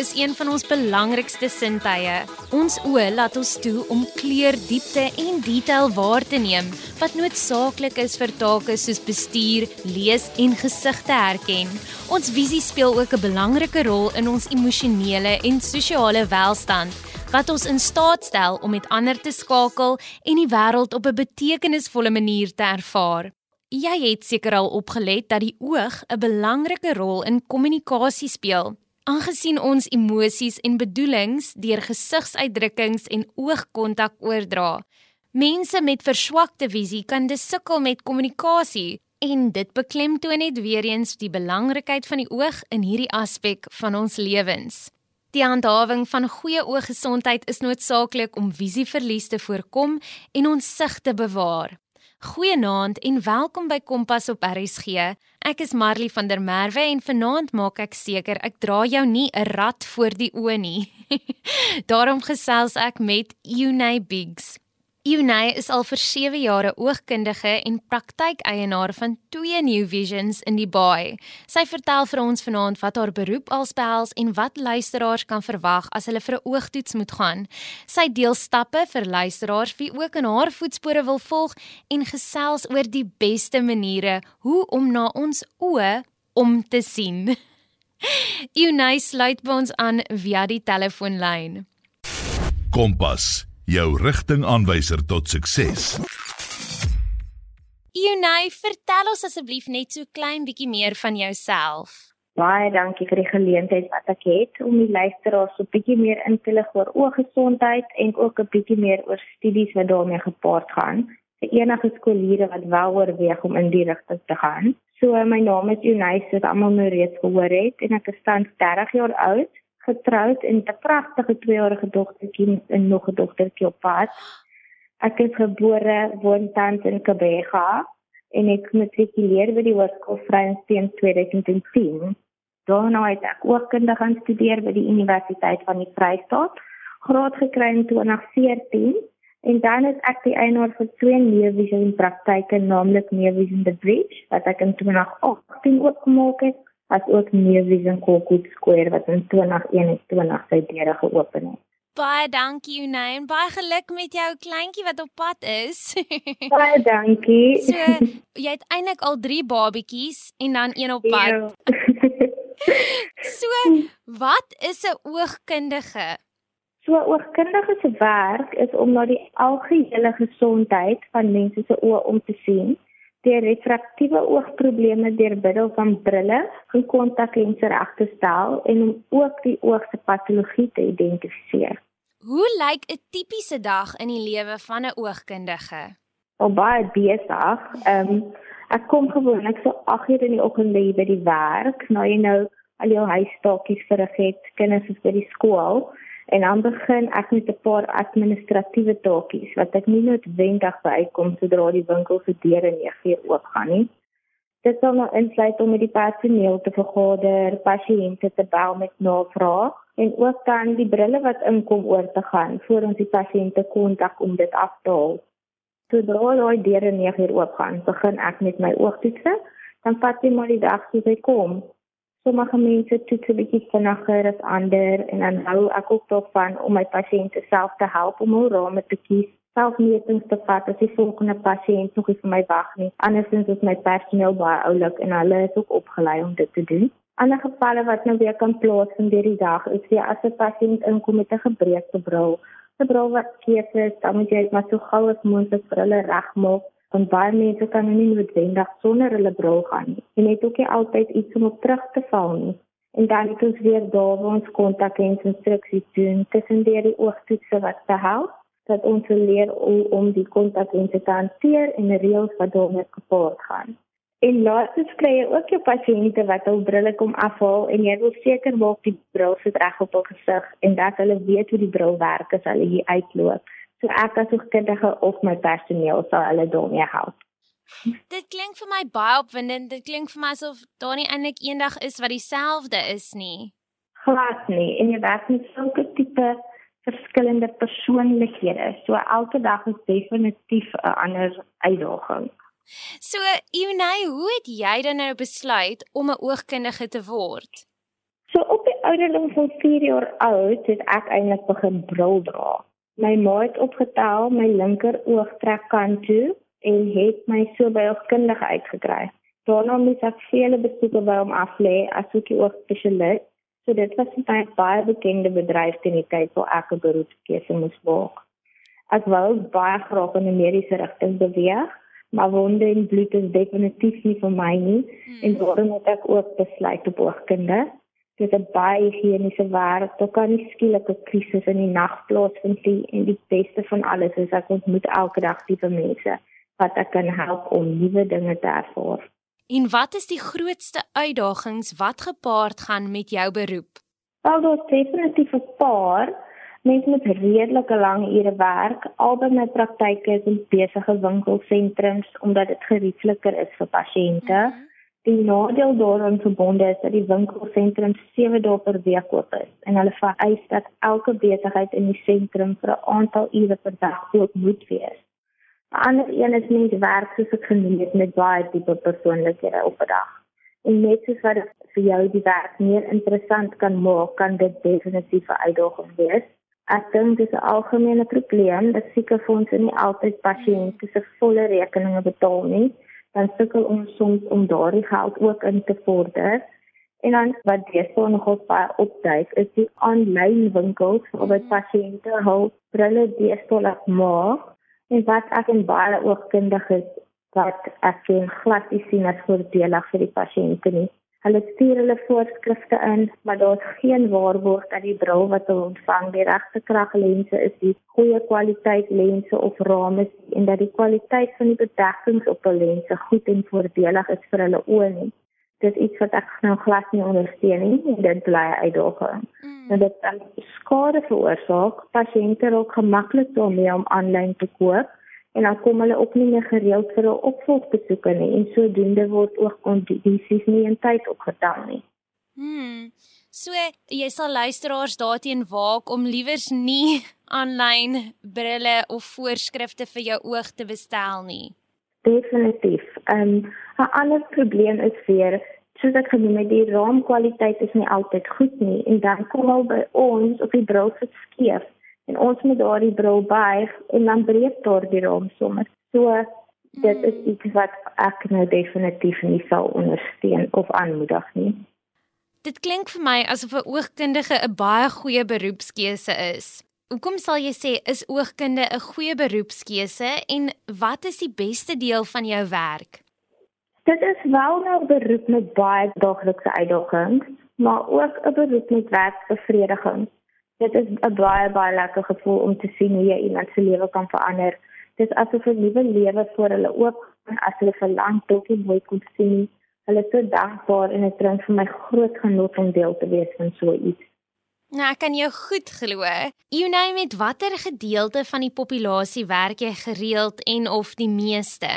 is een van ons belangrikste sintuie. Ons oë laat ons toe om kleur, diepte en detail waar te neem wat noodsaaklik is vir take soos bestuur, lees en gesigte herken. Ons visie speel ook 'n belangrike rol in ons emosionele en sosiale welstand wat ons in staat stel om met ander te skakel en die wêreld op 'n betekenisvolle manier te ervaar. Jy het seker al opgelet dat die oog 'n belangrike rol in kommunikasie speel. Aangesien ons emosies en bedoelings deur gesigsuitdrukkings en oogkontak oordra. Mense met verswakte visie kan dus sukkel met kommunikasie en dit beklemtoon net weer eens die belangrikheid van die oog in hierdie aspek van ons lewens. Die handhawing van goeie ooggesondheid is noodsaaklik om visieverlies te voorkom en ons sig te bewaar. Goeienaand en welkom by Kompas op RSG. Ek is Marley van der Merwe en vanaand maak ek seker ek dra jou nie 'n rat voor die oë nie. Daarom gesels ek met Unay Biggs. Unay is al vir 7 jare oogkundige en praktykeienaar van twee New Visions in die Baai. Sy vertel vir ons vanaand wat haar beroep alspels en wat luisteraars kan verwag as hulle vir 'n oogtoets moet gaan. Sy deel stappe vir luisteraars wie ook in haar voetspore wil volg en gesels oor die beste maniere hoe om na ons oë om te sien. Unay sluit by ons aan via die telefoonlyn. Kompas jou rigtingaanwyser tot sukses. Unai, vertel ons asseblief net so klein bietjie meer van jouself. Baie dankie vir die geleentheid wat ek het om die luisteraars so 'n bietjie meer in te lig oor ooggesondheid en ook 'n bietjie meer oor studies wat daarmee gepaard gaan. Vir enige skooliere wat wel oorweeg om in die rigting te gaan. So my naam is Unai, soos almal nou reeds gehoor het en ek is tans 30 jaar oud getroud en 'n pragtige 2-jarige dogtertjie en nog 'n dogtertjie op pad. Ek is gebore woon tans in Kebega en ek matrikuleer by die Hoërskool Vryheidsteen 2010. Daarna het ek ook kunde gaan studeer by die Universiteit van die Vrystaat, graad gekry in 2014 en dan het ek die eienaar vir twee neurvisie praktyke, naamlik Neurvision the Bridge wat ek in 2018 oopgemaak het as ook Nevision Kokut Square wat in 2021 sy deure geopen het. Baie dankie Unai en baie geluk met jou kleintjie wat op pad is. baie dankie. So, jy het eintlik al 3 babatjies en dan een op pad. Ja. so, wat is 'n oogkundige? So oogkundige se werk is om na die algehele gesondheid van mense se oë om te sien deur refraktiewe oogprobleme deur middel van brille en kontaklense reg te stel en om ook die oog se patologie te identifiseer. Hoe lyk 'n tipiese dag in die lewe van 'n oogkundige? Al baie besig. Ehm um, ek kom gewoonlik so 8 uur in die oggend by die werk, nou jy nou al jou huistaakies verrig het, kinders is by die skool en dan begin ek met 'n paar administratiewe taakies wat ek nie noodwendig bykom sodra die winkel se deure 9 uur oop gaan nie. Dit sal nou insluit om met die personeel te vergader, pasiënte te bel met navraag en ook dan die brille wat inkom oor te gaan voor ons die pasiënte kontak om dit af te haal. Sodra daai deure 9 uur oop gaan, begin ek met my oogtoetse, dan vat jy maar die dag as jy kom sommige mense toets 'n bietjie vinniger as ander en dan hou ek ook daarvan om my pasiënte self te help om hul rame te kies selfmetings te vat as die volgende pasiënt nog nie vir my wag nie. Andersins is my personeel baie oulik en hulle is ook opgelei om dit te doen. Ander gevalle wat nou weer kan plaasvind deur die dag is weer as 'n pasiënt inkom met 'n gebreekte bril. 'n bril wat skeef is dan moet jy dit maar so gou as moontlik vir hulle regmaak want baie mense kan nie noodwendig sonder hulle bril gaan nie. En het ook nie altyd iets om op terug te val nie. En dan het ons weer daar waar ons kontak en instruksies doen tussen die, oogtoetse wat te help dat ons leer om, om die kontak en te hanteer en reëls wat daarmee gepaard gaan. En laatens kry jy ook jou pasiënte wat hul brille kom afhaal en jy wil seker maak die bril sit reg op hul gesig en dat hulle weet hoe die bril werk as hulle hier uitloop. So ek as hoogkundige of my personeel sal hulle daarmee help. Dit klink vir my baie opwindend. Dit klink vir my asof daar nie eintlik eendag is wat dieselfde is nie. Glad nie. En jy werk met sulke tipe verskillende persoonlikhede. So elke dag is definitief 'n ander uitdaging. So, Unai, hoe het jy dan nou besluit om 'n oogkundige te word? So op die ouderdom van 4 jaar oud het ek eintlik begin bril dra. My ma het opgetel my linker oog trek kant toe en het my so by oogkundige uitgekry. Daarna moes ek vele besoeke by hom aflê as ook die oogspesialis. So dit was 'n baie bekende bedryf teen die tyd waar ek 'n beroepskeuse moes maak. Ek wou baie graag in 'n mediese rigting beweeg, maar wonde en bloed is definitief nie vir my nie hmm. en daarom het ek ook besluit op oogkunde. Dit 'n baie higiëniese werk. Daar kan nie skielike krisis in die nag plaasvind nie en die beste van alles is ek ontmoet elke dag diepe mense wat ek kan help om nuwe dinge te ervaar. En wat is die grootste uitdagings wat gepaard gaan met jou beroep? Wel, daar's definitief 'n paar. Mense met redelike lang ure werk, albei my praktyke is in besige winkelsentrums omdat dit geriefliker is vir pasiënte. Mm -hmm. Die nadeel daaraan verbonde is dat die winkelsentrums 7 dae per week oop is en hulle vereis dat elke besigheid in die sentrum vir 'n aantal ure per dag oop moet wees. 'n ander een is mens werk soos ek genoem het met baie tipe persoonlikhede op 'n dag. En net soos wat vir jou die werk meer interessant kan maak, kan dit definitief 'n uitdaging wees. Ek dink dit is 'n algemene probleem dat siekefondse nie altyd pasiënte se volle rekeninge betaal nie. Dan sukkel ons soms om daardie geld ook in te vorder. En dan wat deesdae nogal baie opduik, is die aanlyn winkels waar pasiënte hul brille deesdae laat maak en wat ek en baie oogkundiges wat ek sien glad nie sien as voordelig vir die pasiënte nie. Hulle stuur hulle voorskrifte in, maar daar's geen waarborg dat die bril wat hulle ontvang die regte kraglense is, die goeie kwaliteit lense of rame en dat die kwaliteit van die bedekkings op die lense goed en voordelig is vir hulle oë nie. Dit is iets wat ek nou glad nie ondersteun nie en dit bly uitdaging. Mm. En dit kan skade veroorsaak. Pasiënte raak gemaklik daarmee om aanlyn te koop en dan kom hulle ook nie meer gereeld vir 'n opvolgbesoeke nie en sodoende word ook kondisies nie in tyd opgetel nie. Hmm. So jy sal luisteraars daarteen waak om liewers nie aanlyn brille of voorskrifte vir jou oog te bestel nie. Definitief. Ehm um, 'n ander probleem is weer soos ek genoem het, die raamkwaliteit is nie altyd goed nie en dan kom al by ons op die bril sit skeef en ons moet daardie bril buig en dan breek daar die raam sommer. So dit is iets wat ek nou definitief nie sal ondersteun of aanmoedig nie. Dit klink vir my asof 'n oogkundige 'n baie goeie beroepskeuse is. Hoekom sal jy sê is oogkunde 'n goeie beroepskeuse en wat is die beste deel van jou werk? Dit is wel nou 'n beroep met baie daaglikse uitdagings, maar ook 'n beroep met werkbevrediging. Dit is 'n baie baie lekker gevoel om te sien hoe jy iemand se lewe kan verander. Dit is asof 'n nuwe lewe voor hulle oop gaan as hulle verlang tot jy mooi kon sien. Hulle is so dankbaar en dit bring vir my groot genot om deel te wees van so iets. Nou, ek kan jou goed glo. You know met watter gedeelte van die populasie werk jy gereeld en of die meeste?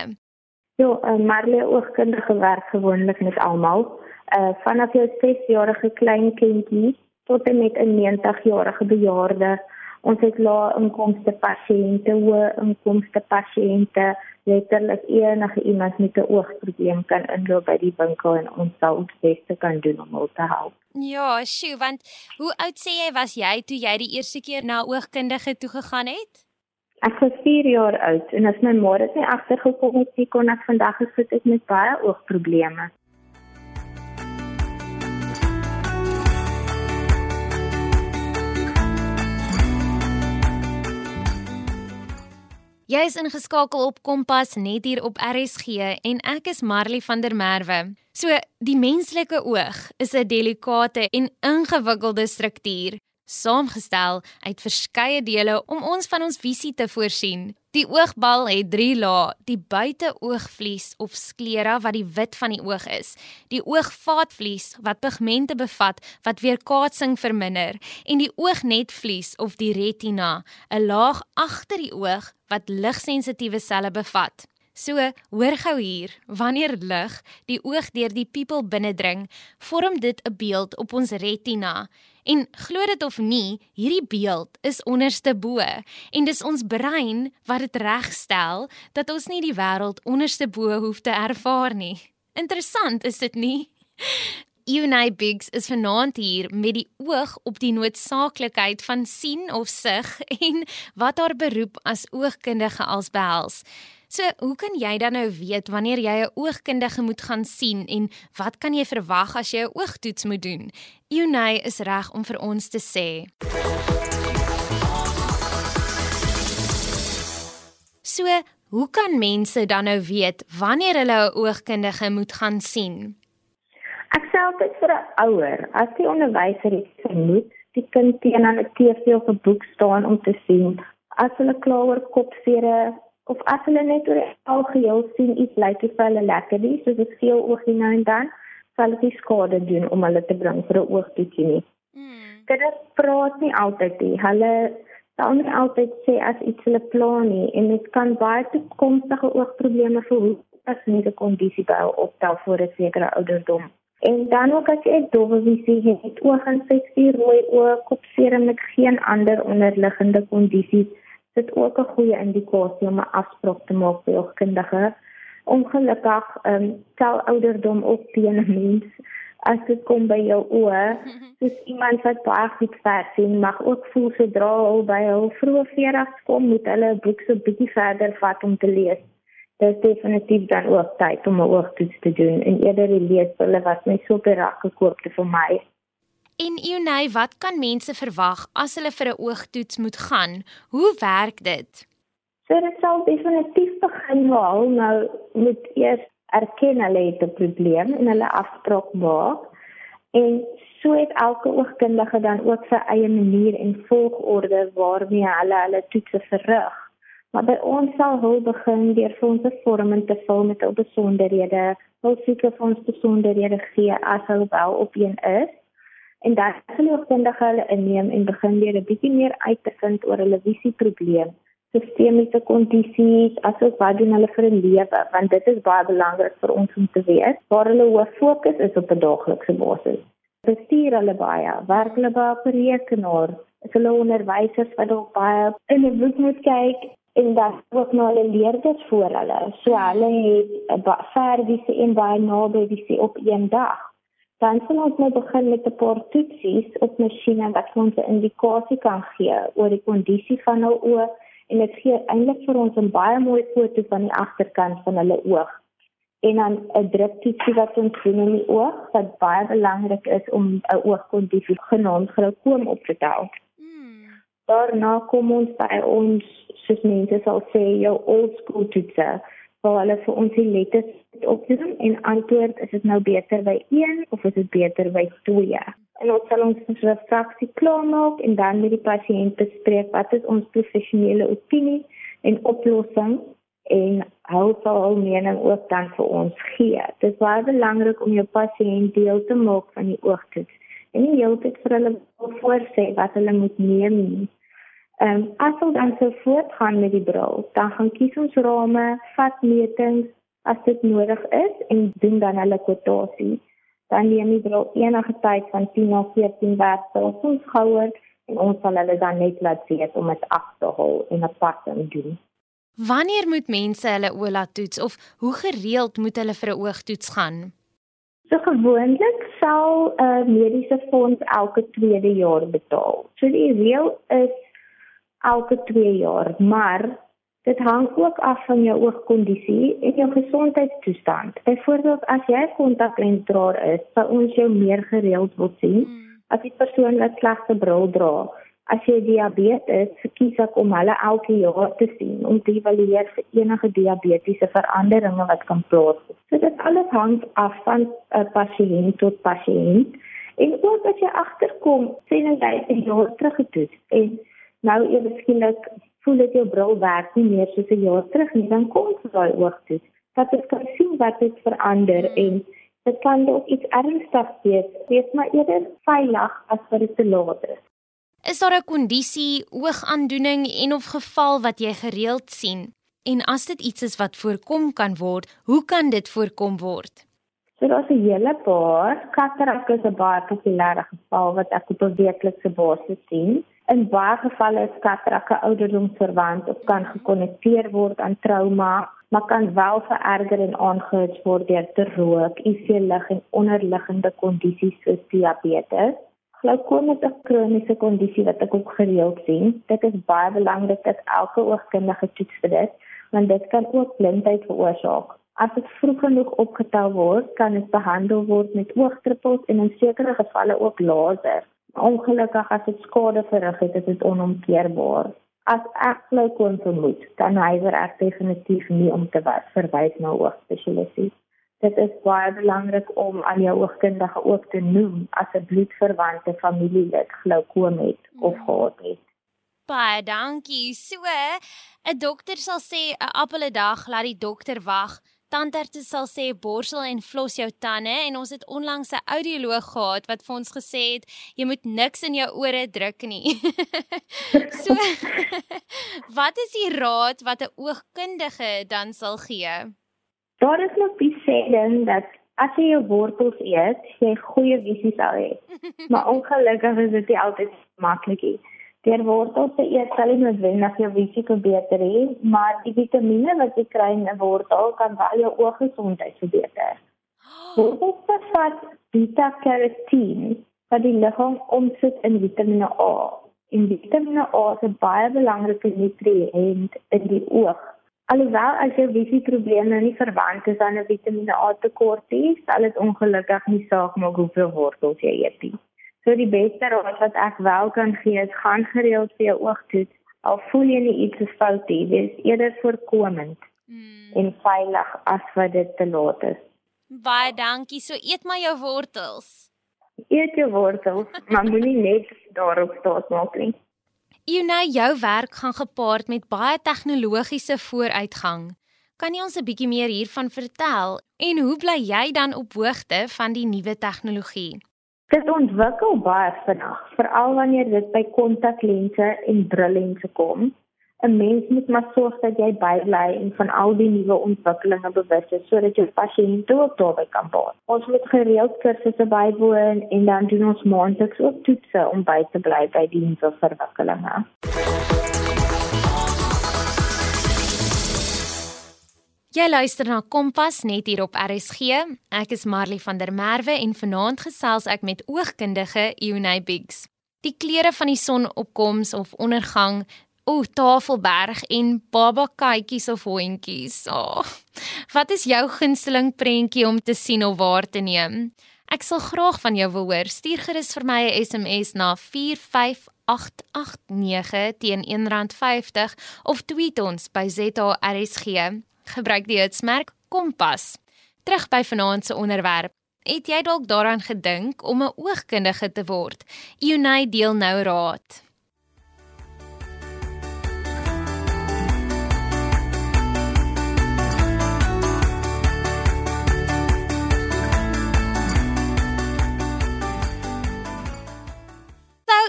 Ja, uh, Marley oogkundige werk gewoonlik met almal. Uh vanaf jou 6-jarige klein kindjie tot en met 'n 90-jarige bejaarde. Ons het lae inkomste pasiënte, hoë inkomste pasiënte, letterlik enige iemand met 'n oogprobleem kan inloop by die winkel en ons sal ons beste kan doen om hulle te help. Ja, sjoe, want hoe oud sê jy was jy toe jy die eerste keer na oogkundige toe gegaan het? Ek was 4 jaar oud en as my ma dit nie agtergekom het nie, kon ek vandag gesit het met baie oogprobleme. Jy is ingeskakel op Kompas net hier op RSG en ek is Marley van der Merwe. So, die menslike oog is 'n delikate en ingewikkelde struktuur saamgestel uit verskeie dele om ons van ons visie te voorsien. Die oogbal het 3 lae: die buiteoogvlies of sklera wat die wit van die oog is, die oogvaatvlies wat pigmente bevat wat weerkaatsing verminder en die oognetvlies of die retina, 'n laag agter die oog wat ligsensitiewe selle bevat. So, hoor gou hier, wanneer lig die oog deur die pupil binnendring, vorm dit 'n beeld op ons retina. En glo dit of nie, hierdie beeld is onderste bo en dis ons brein wat dit regstel dat ons nie die wêreld onderste bo hoef te ervaar nie. Interessant is dit nie? Eunay Biggs is vanaand hier met die oog op die noodsaaklikheid van sien of sig en wat haar beroep as oogkundige als behels. So, hoe kan jy dan nou weet wanneer jy 'n oogkundige moet gaan sien en wat kan jy verwag as jy 'n oogtoets moet doen? Eunay is reg om vir ons te sê. So, hoe kan mense dan nou weet wanneer hulle 'n oogkundige moet gaan sien? Ek self is vir 'n ouer, as die onderwyser iets vermoed, die kind teen aan 'n TV of 'n boek staan om te sien, as hulle klaar oor kopsere of as hulle net oor algeheel sien iets lyk like vir hulle lekker nie, soos dit veel oogie nou en dan, sal dit skade doen om hulle te bring vir 'n oogtoetsie nie. Hmm. Dit praat nie altyd nie. Hulle sal nie altyd sê as iets hulle plan nie en dit kan baie toekomstige oogprobleme verhoed as nie 'n kondisie by optel voor 'n sekere ouderdom. En dan ook as jy dowwe visie het, ooginfeksie, rooi oë, kopseer met geen ander onderliggende kondisies, dit ook 'n goeie indikasie om 'n afspraak te maak by 'n oogkundige. Ongelukkig, ehm um, tel ouderdom ook teen 'n mens as dit kom by jou oë, soos iemand wat baie goed ver sien, mag ook voel sodra hulle by hul vroeë 40's kom, moet hulle 'n boek so bietjie verder vat om te lees. Dit is definitief dan ook tyd om 'n oogtoets te doen en eerder die lees hulle wat my so berak gekoop te vir my. En Eunay, wat kan mense verwag as hulle vir 'n oogtoets moet gaan? Hoe werk dit? So dit sal definitief begin wel nou met eers erken hulle het 'n probleem en hulle afspraak maak. En so het elke oogkundige dan ook sy eie manier en volgorde waarmee hulle hulle toetse verrig. Maar by ons sal hulle begin deur vir ons 'n vorm in te vul met al besonderhede, wil seker vir ons besonderhede gee as hulle wel op een is. En dan sal die oogkundige hulle inneem en begin weer 'n bietjie meer uit te vind oor hulle visieprobleem sistemiese kondisies asook wat doen hulle vir 'n lewe want dit is baie belangrik vir ons om te weet waar hulle hoof fokus is op 'n daaglikse basis. Bestuur hulle baie, werk hulle baie op rekenaar, is hulle onderwysers wat ook baie in 'n boek moet kyk en dan ook nou hulle leerders voor hulle. So hulle het verwise en baie naby visie op een dag. Dan sal ons nou begin met 'n paar toetsies op masjiene wat ons 'n indikasie kan gee oor die kondisie van hul oë en dit gee eintlik vir ons 'n baie mooi foto van die agterkant van hulle oog. En dan 'n druktoetsie wat ons doen in die oog wat baie belangrik is om 'n oogkondisie genaamd glaukoom op te tel. Hmm. Daarna kom ons by ons soos mense sal sê jou old school toetse waar hulle vir ons die letters opneem en antwoord is dit nou beter by 1 of is dit beter by 2? en ons sal ons refraksie klaarmaak en dan met die pasiënt bespreek wat is ons professionele opinie en oplossing en hoe sal al mening ook dan vir ons gee. Dit is baie belangrik om jou pasiënt deel te maak van die oogtoets en nie heeltyd vir hulle voorsê wat hulle moet neem nie. Ehm um, as ons dan so voortgaan met die bril, dan gaan kies ons rame, vat metings as dit nodig is en doen dan hulle kwotasie dan neem die bril enige tyd van 10 na 14 werke op ons houer en ons sal hulle dan net laat weet om dit af te hou en 'n passing doen. Wanneer moet mense hulle oë laat toets of hoe gereeld moet hulle vir 'n oogtoets gaan? So gewoonlik sal 'n uh, mediese fonds elke tweede jaar betaal. So die reël is elke 2 jaar, maar Dit hang ook af van jou oogkondisie en jou gesondheidstoestand. Byvoorbeeld as jy kontaklensdraer is, sal ons jou meer gereeld wil sien hmm. as die persoon wat slegte bril dra. As jy diabetes, verkies ek om hulle elke jaar te sien om te evalueer vir enige diabetiese veranderinge wat kan plaasvind. So dit alles hang af van 'n pasiënt tot pasiënt. En ook as jy agterkom, sien jy 'n jaar terug getoets en nou ewe skielik voel dit jou bril werk nie meer soos 'n jaar terug nie, dan kom jy daai oog toe. Dat jy kan sien wat het verander en dit kan ook iets ernstigs wees. Wees maar eerder veilig as wat dit te laat is. Is daar 'n kondisie, oogaandoening en of geval wat jy gereeld sien? En as dit iets is wat voorkom kan word, hoe kan dit voorkom word? So daar's 'n hele paar. Katarak is 'n baie populêre geval wat ek op 'n weeklikse basis sien. In baie gevalle is katarake ouderdomsverwant of kan gekonnekteer word aan trauma, maar kan wel vererger en aangehits word deur te rook, IV lig en onderliggende kondisies soos diabetes. Glaukoom is 'n kroniese kondisie wat ek ook gereeld sien. Dit is baie belangrik dat elke oogkundige toets vir dit, want dit kan ook blindheid veroorsaak. As dit vroeg genoeg opgetel word, kan dit behandel word met oogdruppels en in sekere gevalle ook laser. Ongelukkig as dit skade verrig het, is dit onomkeerbaar. As ek glaukoom vermoed, dan hywer ek definitief nie om te verwys na 'n oogspesialis dit is baie belangrik om aan jou oogkundige ook te noem as 'n bloedverwante familielid glaukoom het of mm. gehad het. Baie dankie. So, 'n dokter sal sê 'n appel 'n dag, laat die dokter wag. Tandarts sal sê borsel en flos jou tande en ons het onlangs 'n audioloog gehad wat vir ons gesê het jy moet niks in jou ore druk nie. so Wat is die raad wat 'n oogkundige dan sal gee? Daar is nog die sêding dat as jy jou wortels eet, jy goeie visie sal hê. maar ongelukkig is dit nie altyd maklik nie. Deur wortels te eet sal jy noodwendig jou visie beter hê, maar die vitamiene wat jy kry in 'n wortel kan wel jou ooggesondheid verbeter. Wortels bevat beta-karotien wat die liggaam omsit in vitamiene A. En vitamiene A is 'n baie belangrike nutriënt in die oog Alhoewel as jou visieprobleme nie verwant is aan 'n Vitamiene A tekort nie, sal dit ongelukkig nie saak maak hoeveel wortels jy eet nie. So die beste raad wat ek wel kan gee is gaan gereeld vir jou oogtoets al voel jy nie iets is fout nie, dis eerder voorkomend mm. en veilig as wat dit te laat is. Baie dankie. So eet maar jou wortels. Eet jou wortels, maar moenie net daarop staat maak nie. Ionay, jou werk gaan gepaard met baie tegnologiese vooruitgang. Kan jy ons 'n bietjie meer hiervan vertel en hoe bly jy dan op hoogte van die nuwe tegnologie? Dit ontwikkel baie vinnig, veral wanneer dit by kontaklense en brillense kom. 'n mens moet maar sorg dat jy bybly en van al die nuwe ontwikkelinge bewus is sodat jou pasiënte ook daarby kan baat. Ons moet gereeld kursusse bywoon en dan doen ons maandeliks ook toetse om by te bly by die nuwe ontwikkelinge. Jy luister na Kompas net hier op RSG. Ek is Marley van der Merwe en vanaand gesels ek met oogkundige Ionay Biggs. Die kleure van die sonopkoms of ondergang O, Tafelberg en baba kykies of hondjies. Oh, wat is jou gunsteling prentjie om te sien of waar te neem? Ek sal graag van jou wil hoor. Stuur gerus vir my 'n SMS na 45889 teen R1.50 of tweet ons by ZARSG. Gebruik die hitsmerk Kompas. Terug by vanaand se onderwerp. Het jy dalk daaraan gedink om 'n oogkundige te word? Unite deel nou raad.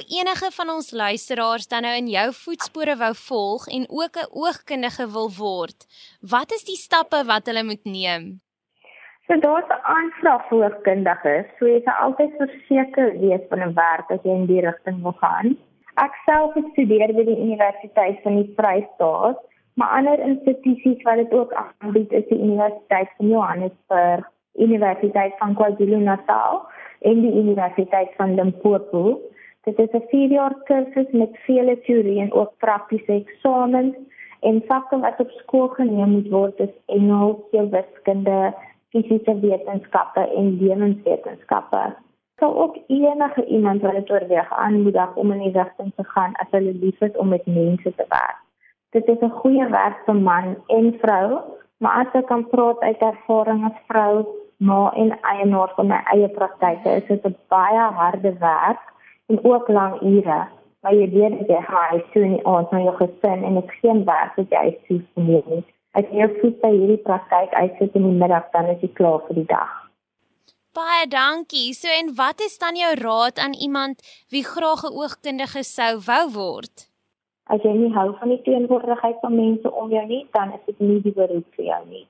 Enige van ons luisteraars dan nou in jou voetspore wou volg en ook 'n oogkundige wil word, wat is die stappe wat hulle moet neem? So daar's 'n aanvraag vir oogkundiges, so jy sal altyd verseker wees van 'n werk as jy in die rigting wil gaan. Ek self studeer by die Universiteit van die Vrystaat, maar ander institusies wat dit ook aanbied is die Universiteit van Johannesburg, Universiteit van KwaZulu-Natal en die Universiteit van Limpopo. Dit is 'n 4-jaar kursus met vele teorie en ook praktiese eksamens en vakke wat op skool geneem moet word is Engels, wiskunde, fisiese wetenskappe en lewenswetenskappe. Sou ook enige iemand wat dit oorweeg aanmoedig om in die rigting te gaan as hulle lief is om met mense te werk. Dit is 'n goeie werk vir man en vrou, maar as ek kan praat uit ervaring as vrou, ma en eienaar van my eie praktyke, is dit 'n baie harde werk en ook lang ure. Maar jy weet jy gaan toe in die aand na jou gesin en dit geen werk wat jy soos neem nie. As jy voet by hierdie praktyk uitsit in die middag dan is jy klaar vir die dag. Baie dankie. So en wat is dan jou raad aan iemand wie graag 'n oogkundige sou wou word? As jy nie hou van die teenwoordigheid van mense om jou nie, dan is dit nie die beroep vir jou nie.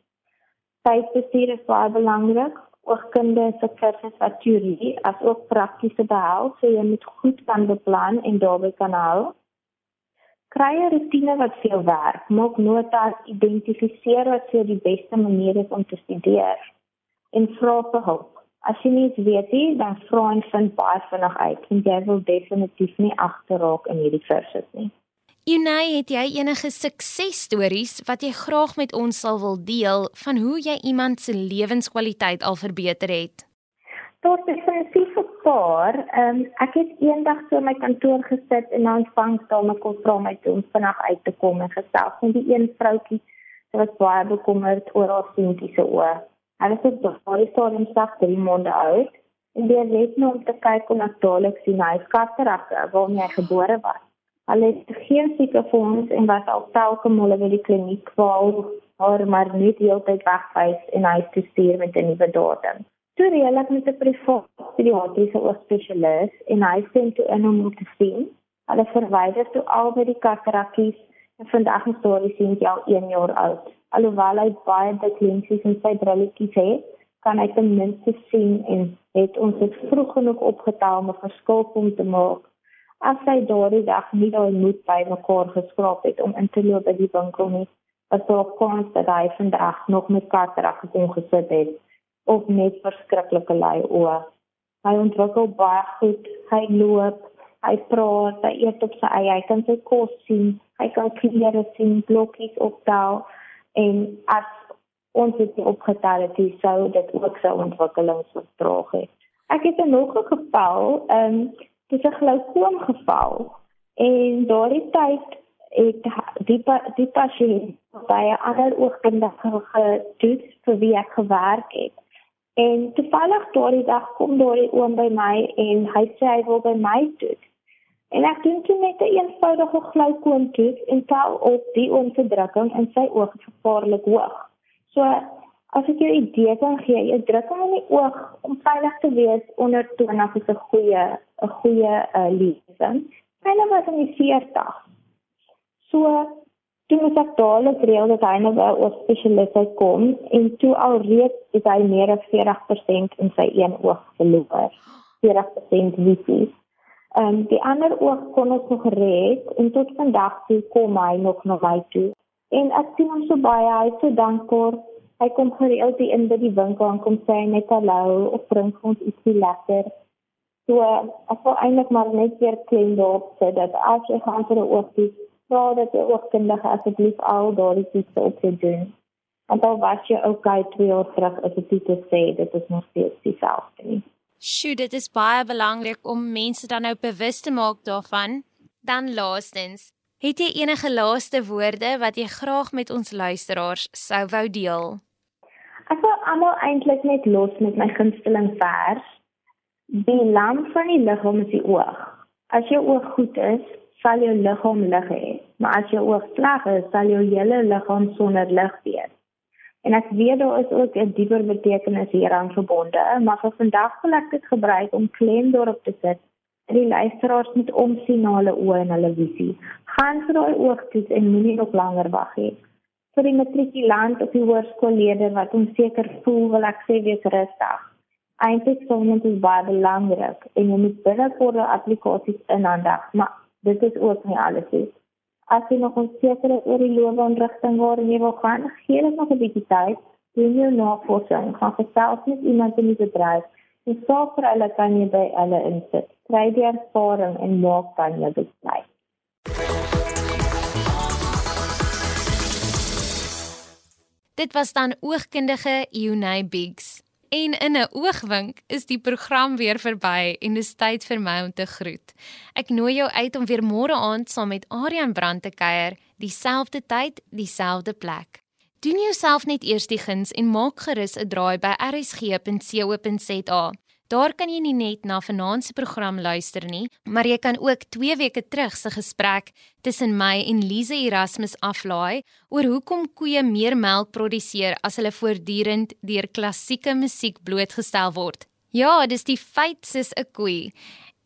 Tydbestuur is baie belangrik oogkunde se kursus wat teorie as ook praktiese behels, so jy moet goed kan beplan en daarby kan hou. Kry 'n rotine wat vir jou werk. Maak notas, identifiseer wat vir die beste manier is om te studeer en vra vir hulp. As jy nie weet nie, dan vra en vind baie vinnig uit. Want jy wil definitief nie agterraak in hierdie kursus nie. Unai, het jy enige suksesstories wat jy graag met ons sal wil deel van hoe jy iemand se lewenskwaliteit al verbeter het? Daar is 'n paar. Ehm um, ek het eendag so my kantoor gesit en na ontvangstaal my kon vra my toe om vinnig uit te kom en gesels met die een vroutjie wat baie bekommerd oor haar seentjie se oë. Was op daardie stadium slegs 3 maande oud en die het nou om te kyk om natuurlik sien hy skaterakte waarmee hy gebore was. Hulle het geen siekefonds en was al telke male by die kliniek waar haar maar net heeltyd wegwys en hy het gestuur met 'n nuwe datum. Toe reël ek met 'n privaat pediatriese oogspesialis en hy sê toe in om te sien. Hulle verwyder toe al by die katarakkies en vandag is sien jy al 1 jaar oud. Alhoewel hy baie dik lensies in sy brilletjies het, kan hy ten minste sien en het ons dit vroeg genoeg opgetel om 'n verskil te maak as hy daardie dag nie daai moed by mekaar geskraap het om in te loop by die winkel nie, was daar kans dat hy vandag nog met katarak gekon gesit het of net verskriklike lui oë. Hy ontwikkel baie goed, hy loop, hy praat, hy eet op sy eie, hy kan sy kos sien, hy kan klere sien, blokkies optel en as ons dit opgetel het, sou dit ook sy ontwikkeling vertraag het. Ek het nog 'n geval, ehm um, dis 'n glaukoom geval en daardie tyd het die die pasiënt by 'n ander oogkundige gedoen vir wie ek gewerk het. En toevallig daardie dag kom daardie oom by my en hy sê hy wil by my doen. En ek doen toe net 'n een eenvoudige glaukoom toets en tel op die onderdrukking in sy oog gevaarlik hoog. So As ek jou 'n idee kan gee, jy druk hom in die oog om veilig te wees onder 20 is 'n goeie 'n goeie uh, lesing. Hulle was in die 40. So toe moet ek dadelik reël dat hy nou by 'n spesialist kom en toe al reeds is hy meer as 40% in sy een oog verloor. 40% visie. Um, die ander oog kon ons nog red en tot vandag toe kom hy nog na my toe. En ek sien hom so baie, hy is so dankbaar hy kom gereeld hier in by die winkel en kom sê net hallo of bring ons ietsie lekker. So ek wil eintlik maar net weer klein daarop sê dat as jy gaan vir 'n oogtoets, vra dat jy oogkundige asseblief al daardie toetse op jou doen. Want al was jy okay twee jaar terug as dit te sê dit is nog steeds dieselfde nie. Sjoe, dit is baie belangrik om mense dan nou bewus te maak daarvan. Dan laastens, Het jy enige laaste woorde wat jy graag met ons luisteraars sou wou deel? Ek wil almal eintlik net los met my gunsteling vers. Die lamp van die liggaam is die oog. As jou oog goed is, sal jou liggaam lig hê. Maar as jou oog sleg is, sal jou hele liggaam sonder lig wees. En ek weet daar is ook 'n dieper betekenis hieraan verbonde, maar vir vandag wil ek dit gebruik om klem daarop te sit die luisteraars moet omsien na hulle oë en hulle visie. Gaan vir daai oogtoets en moenie nog langer wag nie. Vir die matrikulant of die hoërskoolleerder wat onseker voel, wil ek sê wees rustig. Sou dit baie belangrik en jy moet binnekort die applikasies inhandig, maar dit is ook nie alles nie. As jy nog onseker is oor die loopbaanrigting waar jy wil gaan, gee dit nog 'n bietjie tyd. Doen jou navorsing, gaan gesels met iemand in die bedryf en sorg vir hulle kan jy by hulle insit kry die ervaring en maak dan jou besluit. Dit was dan oogkundige Unai Biggs. En in 'n oogwink is die program weer verby en dis tyd vir my om te groet. Ek nooi jou uit om weer môre aand saam met Aryan Brand te kuier, dieselfde tyd, dieselfde plek. Doen jouself net eers die guns en maak gerus 'n draai by rsg.co.za. Daar kan jy nie net na vanaand se program luister nie, maar jy kan ook 2 weke terug se gesprek tussen my en Lize Erasmus aflaai oor hoekom koeie meer melk produseer as hulle voortdurend deur klassieke musiek blootgestel word. Ja, dis die feit soos 'n koei.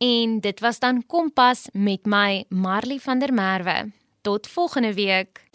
En dit was dan Kompas met my Marley van der Merwe. Tot volgende week.